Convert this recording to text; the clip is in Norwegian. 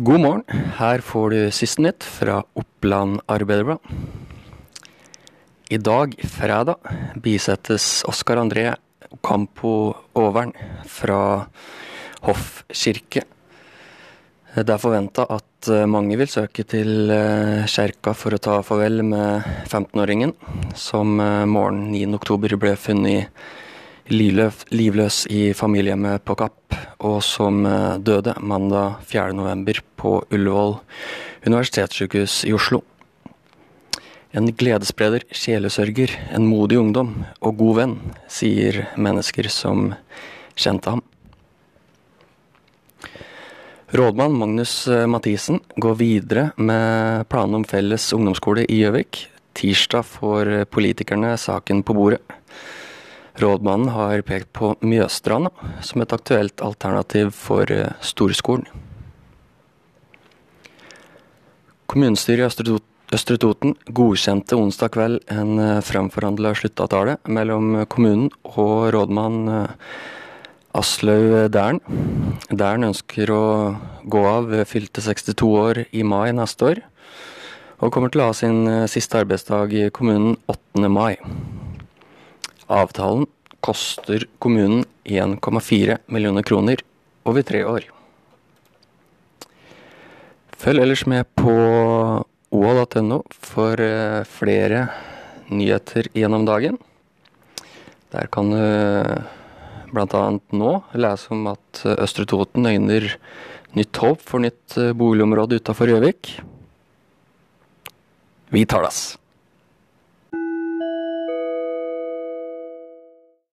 God morgen. Her får du siste nytt fra Oppland Arbeiderblad. I dag, fredag, bisettes Oskar André Ocampo Overn fra Hoff kirke. Det er forventa at eh, mange vil søke til eh, kjerka for å ta farvel med 15-åringen, som eh, morgenen 9.10 ble funnet livløs, i familiehjemmet på Kapp, og som døde mandag 4.11. på Ullevål universitetssykehus i Oslo. En gledesspreder, sjelesørger, en modig ungdom og god venn, sier mennesker som kjente ham. Rådmann Magnus eh, Mathisen går videre med planene om felles ungdomsskole i Gjøvik. Tirsdag får politikerne saken på bordet. Rådmannen har pekt på Mjøstranda som et aktuelt alternativ for eh, storskolen. Kommunestyret i Østre Toten godkjente onsdag kveld en fremforhandla sluttavtale mellom kommunen og rådmann Aslaug Dæhren. Dæhren ønsker å gå av ved fylte 62 år i mai neste år, og kommer til å ha sin eh, siste arbeidsdag i kommunen 8. mai. Avtalen koster kommunen 1,4 millioner kroner over tre år. Følg ellers med på oa.no for eh, flere nyheter gjennom dagen. Der kan du bl.a. nå lese om at eh, Østre Toten øyner nytt håp for nytt eh, boligområde utafor Gjøvik. Vi tar das.